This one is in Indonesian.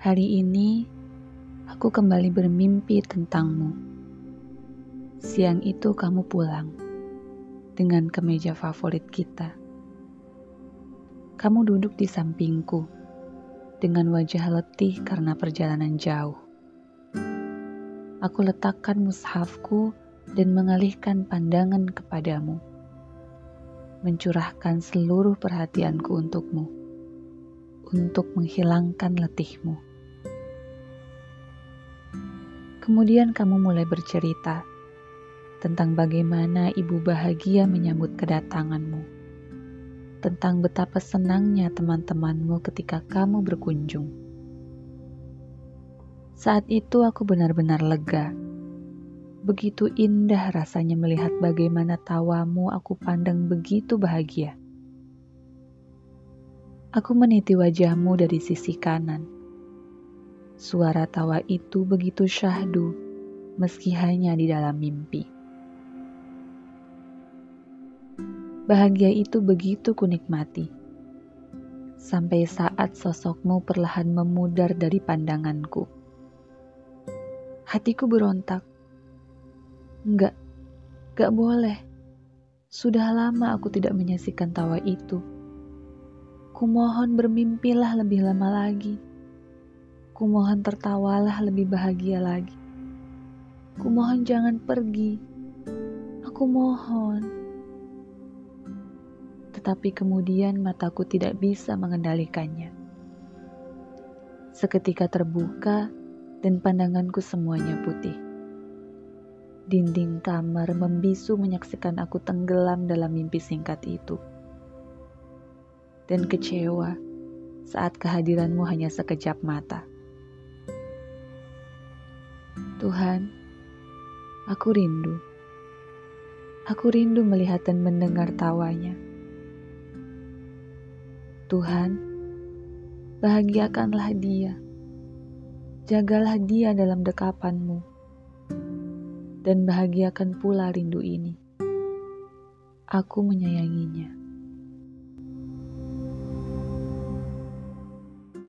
Hari ini aku kembali bermimpi tentangmu. Siang itu kamu pulang dengan kemeja favorit kita. Kamu duduk di sampingku dengan wajah letih karena perjalanan jauh. Aku letakkan mushafku dan mengalihkan pandangan kepadamu, mencurahkan seluruh perhatianku untukmu, untuk menghilangkan letihmu. Kemudian kamu mulai bercerita tentang bagaimana ibu bahagia menyambut kedatanganmu, tentang betapa senangnya teman-temanmu ketika kamu berkunjung. Saat itu aku benar-benar lega Begitu indah rasanya melihat bagaimana tawamu aku pandang begitu bahagia. Aku meniti wajahmu dari sisi kanan. Suara tawa itu begitu syahdu, meski hanya di dalam mimpi. Bahagia itu begitu kunikmati. Sampai saat sosokmu perlahan memudar dari pandanganku. Hatiku berontak Enggak, enggak boleh. Sudah lama aku tidak menyaksikan tawa itu. Kumohon bermimpilah lebih lama lagi. Kumohon tertawalah lebih bahagia lagi. Kumohon jangan pergi. Aku mohon. Tetapi kemudian mataku tidak bisa mengendalikannya. Seketika terbuka dan pandanganku semuanya putih. Dinding kamar membisu menyaksikan aku tenggelam dalam mimpi singkat itu. Dan kecewa saat kehadiranmu hanya sekejap mata. Tuhan, aku rindu. Aku rindu melihat dan mendengar tawanya. Tuhan, bahagiakanlah dia. Jagalah dia dalam dekapanmu dan bahagiakan pula rindu ini. Aku menyayanginya.